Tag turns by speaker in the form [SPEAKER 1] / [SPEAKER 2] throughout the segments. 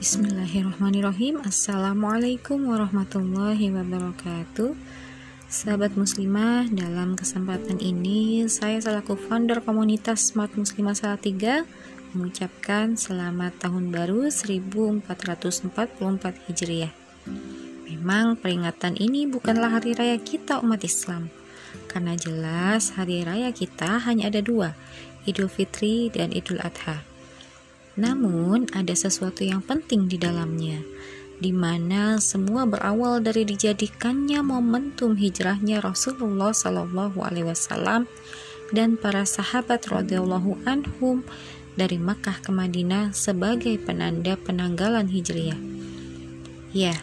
[SPEAKER 1] Bismillahirrahmanirrahim Assalamualaikum warahmatullahi wabarakatuh Sahabat muslimah, dalam kesempatan ini saya selaku founder komunitas Smart Muslimah Salatiga mengucapkan selamat tahun baru 1444 Hijriah. Memang peringatan ini bukanlah hari raya kita umat Islam, karena jelas hari raya kita hanya ada dua, Idul Fitri dan Idul Adha. Namun, ada sesuatu yang penting di dalamnya, di mana semua berawal dari dijadikannya momentum hijrahnya Rasulullah Shallallahu Alaihi Wasallam dan para sahabat radhiyallahu anhum dari Makkah ke Madinah sebagai penanda penanggalan hijriah. Ya,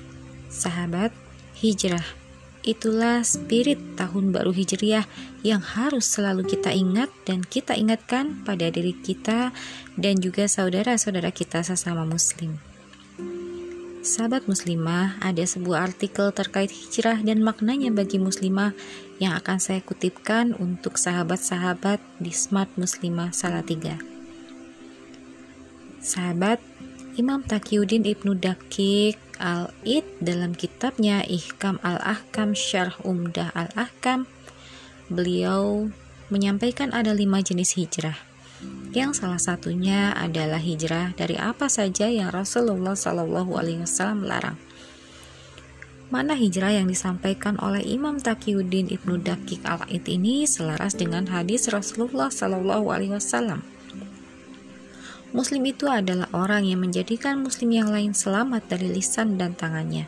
[SPEAKER 1] sahabat, hijrah itulah spirit tahun baru Hijriah yang harus selalu kita ingat dan kita ingatkan pada diri kita dan juga saudara-saudara kita sesama muslim. Sahabat muslimah, ada sebuah artikel terkait hijrah dan maknanya bagi muslimah yang akan saya kutipkan untuk sahabat-sahabat di Smart Muslimah Salatiga. Sahabat, Imam Taqiyuddin Ibnu Dakik Al-Id dalam kitabnya Ihkam Al-Ahkam Syarh Umdah Al-Ahkam beliau menyampaikan ada lima jenis hijrah yang salah satunya adalah hijrah dari apa saja yang Rasulullah Shallallahu Alaihi Wasallam larang. Mana hijrah yang disampaikan oleh Imam Taqiyuddin Ibnu Dakik Al-Id ini selaras dengan hadis Rasulullah Shallallahu Alaihi Wasallam Muslim itu adalah orang yang menjadikan muslim yang lain selamat dari lisan dan tangannya.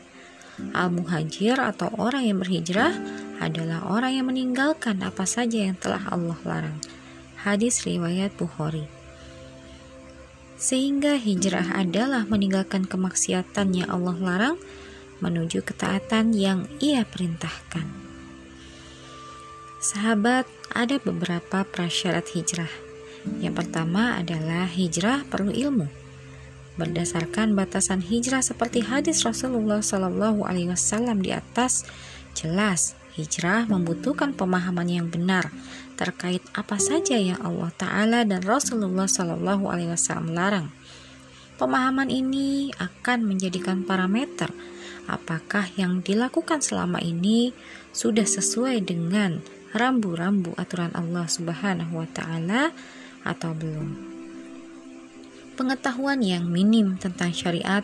[SPEAKER 1] Al-muhajir atau orang yang berhijrah adalah orang yang meninggalkan apa saja yang telah Allah larang. Hadis riwayat Bukhari. Sehingga hijrah adalah meninggalkan kemaksiatan yang Allah larang menuju ketaatan yang Ia perintahkan. Sahabat, ada beberapa prasyarat hijrah yang pertama adalah hijrah perlu ilmu. Berdasarkan batasan hijrah seperti hadis Rasulullah Shallallahu Alaihi Wasallam di atas, jelas hijrah membutuhkan pemahaman yang benar terkait apa saja yang Allah Ta'ala dan Rasulullah Shallallahu Alaihi Wasallam larang. Pemahaman ini akan menjadikan parameter apakah yang dilakukan selama ini sudah sesuai dengan rambu-rambu aturan Allah Subhanahu wa taala atau belum. Pengetahuan yang minim tentang syariat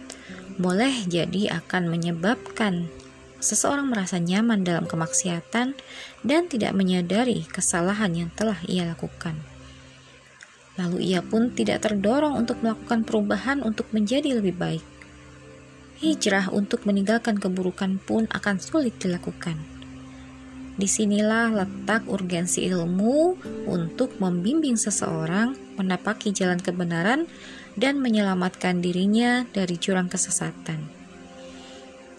[SPEAKER 1] boleh jadi akan menyebabkan seseorang merasa nyaman dalam kemaksiatan dan tidak menyadari kesalahan yang telah ia lakukan. Lalu ia pun tidak terdorong untuk melakukan perubahan untuk menjadi lebih baik. Hijrah untuk meninggalkan keburukan pun akan sulit dilakukan Di sinilah letak urgensi ilmu untuk membimbing seseorang menapaki jalan kebenaran dan menyelamatkan dirinya dari jurang kesesatan.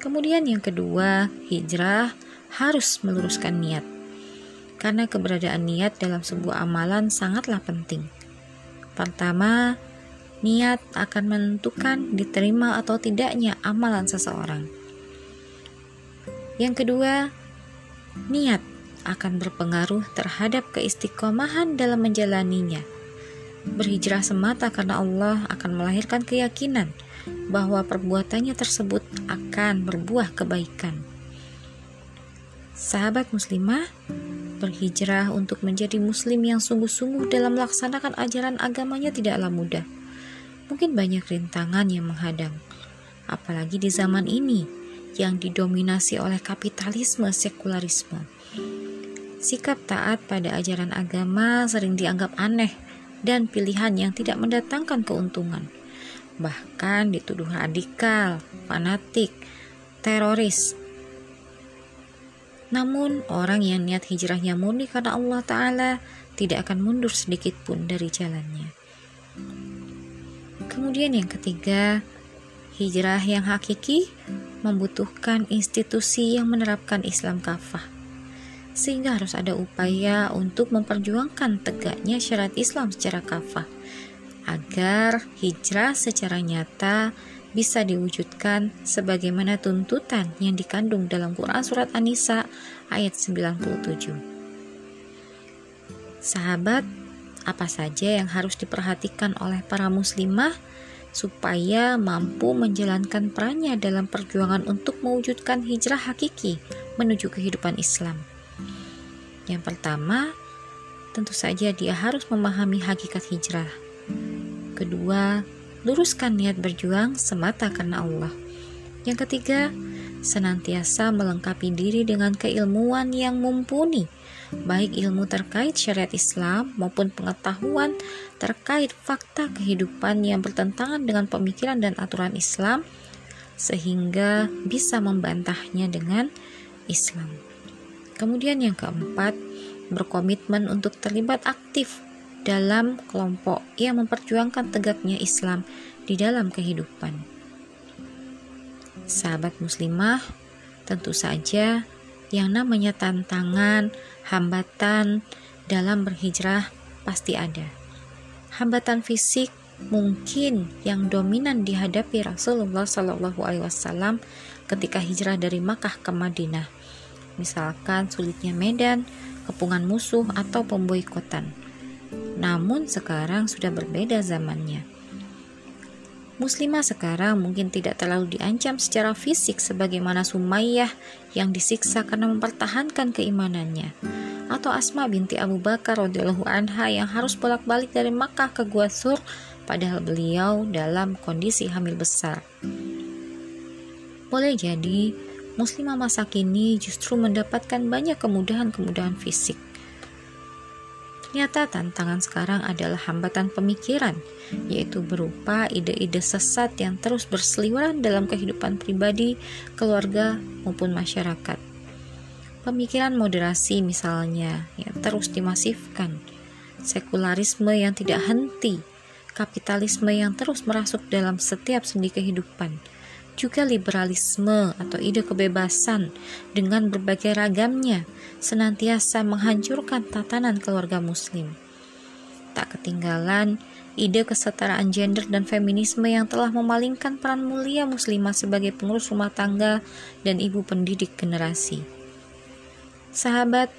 [SPEAKER 1] Kemudian yang kedua, hijrah harus meluruskan niat. Karena keberadaan niat dalam sebuah amalan sangatlah penting. Pertama, niat akan menentukan diterima atau tidaknya amalan seseorang. Yang kedua, niat akan berpengaruh terhadap keistiqomahan dalam menjalaninya. Berhijrah semata karena Allah akan melahirkan keyakinan bahwa perbuatannya tersebut akan berbuah kebaikan. Sahabat muslimah, berhijrah untuk menjadi muslim yang sungguh-sungguh dalam melaksanakan ajaran agamanya tidaklah mudah. Mungkin banyak rintangan yang menghadang, apalagi di zaman ini yang didominasi oleh kapitalisme sekularisme. Sikap taat pada ajaran agama sering dianggap aneh dan pilihan yang tidak mendatangkan keuntungan. Bahkan dituduh radikal, fanatik, teroris. Namun, orang yang niat hijrahnya murni karena Allah Ta'ala tidak akan mundur sedikit pun dari jalannya. Kemudian yang ketiga, hijrah yang hakiki membutuhkan institusi yang menerapkan Islam kafah. Sehingga harus ada upaya untuk memperjuangkan tegaknya syarat Islam secara kafah agar hijrah secara nyata bisa diwujudkan sebagaimana tuntutan yang dikandung dalam Quran Surat An-Nisa ayat 97. Sahabat, apa saja yang harus diperhatikan oleh para muslimah supaya mampu menjalankan perannya dalam perjuangan untuk mewujudkan hijrah hakiki menuju kehidupan Islam. Yang pertama, tentu saja dia harus memahami hakikat hijrah. Kedua, luruskan niat berjuang semata karena Allah. Yang ketiga, senantiasa melengkapi diri dengan keilmuan yang mumpuni baik ilmu terkait syariat Islam maupun pengetahuan terkait fakta kehidupan yang bertentangan dengan pemikiran dan aturan Islam, sehingga bisa membantahnya dengan Islam. Kemudian, yang keempat, berkomitmen untuk terlibat aktif dalam kelompok yang memperjuangkan tegaknya Islam di dalam kehidupan. Sahabat muslimah, tentu saja yang namanya tantangan, hambatan dalam berhijrah pasti ada. Hambatan fisik mungkin yang dominan dihadapi Rasulullah Shallallahu Alaihi Wasallam ketika hijrah dari Makkah ke Madinah. Misalkan sulitnya medan, kepungan musuh atau pemboikotan. Namun sekarang sudah berbeda zamannya Muslimah sekarang mungkin tidak terlalu diancam secara fisik sebagaimana Sumayyah yang disiksa karena mempertahankan keimanannya atau Asma binti Abu Bakar radhiyallahu anha yang harus bolak-balik dari Makkah ke Gua Sur padahal beliau dalam kondisi hamil besar. Boleh jadi muslimah masa kini justru mendapatkan banyak kemudahan-kemudahan fisik Ternyata tantangan sekarang adalah hambatan pemikiran, yaitu berupa ide-ide sesat yang terus berseliweran dalam kehidupan pribadi, keluarga, maupun masyarakat. Pemikiran moderasi misalnya yang terus dimasifkan, sekularisme yang tidak henti, kapitalisme yang terus merasuk dalam setiap sendi kehidupan, juga liberalisme atau ide kebebasan dengan berbagai ragamnya senantiasa menghancurkan tatanan keluarga muslim. Tak ketinggalan ide kesetaraan gender dan feminisme yang telah memalingkan peran mulia muslimah sebagai pengurus rumah tangga dan ibu pendidik generasi. Sahabat,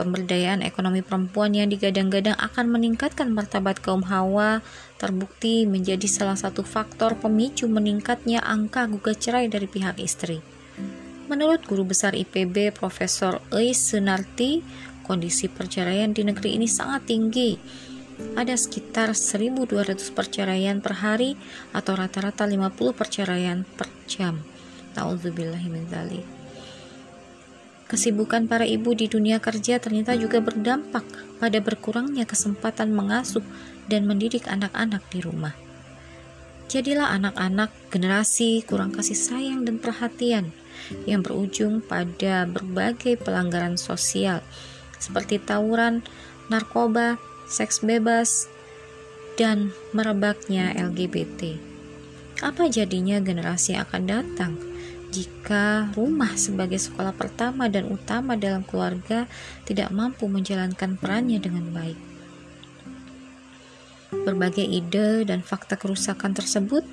[SPEAKER 1] pemberdayaan ekonomi perempuan yang digadang-gadang akan meningkatkan martabat kaum hawa terbukti menjadi salah satu faktor pemicu meningkatnya angka gugat cerai dari pihak istri. Menurut guru besar IPB Profesor Eis Sunarti, kondisi perceraian di negeri ini sangat tinggi. Ada sekitar 1.200 perceraian per hari atau rata-rata 50 perceraian per jam. Ta'udzubillahiminzalik. Kesibukan para ibu di dunia kerja ternyata juga berdampak pada berkurangnya kesempatan mengasuh dan mendidik anak-anak di rumah. Jadilah anak-anak generasi kurang kasih sayang dan perhatian yang berujung pada berbagai pelanggaran sosial seperti tawuran, narkoba, seks bebas, dan merebaknya LGBT. Apa jadinya generasi yang akan datang? Jika rumah sebagai sekolah pertama dan utama dalam keluarga tidak mampu menjalankan perannya dengan baik. Berbagai ide dan fakta kerusakan tersebut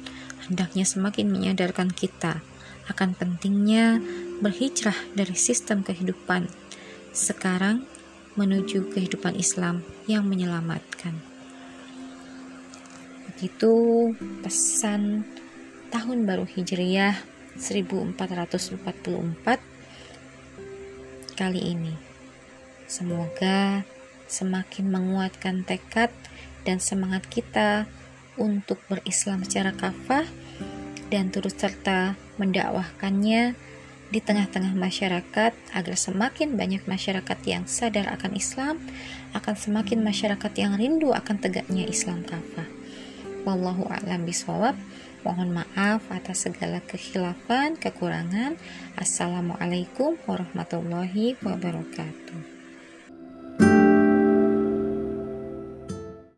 [SPEAKER 1] hendaknya semakin menyadarkan kita akan pentingnya berhijrah dari sistem kehidupan sekarang menuju kehidupan Islam yang menyelamatkan. Begitu pesan tahun baru Hijriyah 1444 kali ini. Semoga semakin menguatkan tekad dan semangat kita untuk berislam secara kafah dan turut serta mendakwahkannya di tengah-tengah masyarakat agar semakin banyak masyarakat yang sadar akan Islam, akan semakin masyarakat yang rindu akan tegaknya Islam kafah. Wallahu a'lam bishawab. Mohon maaf atas segala kekhilafan, kekurangan. Assalamualaikum warahmatullahi wabarakatuh.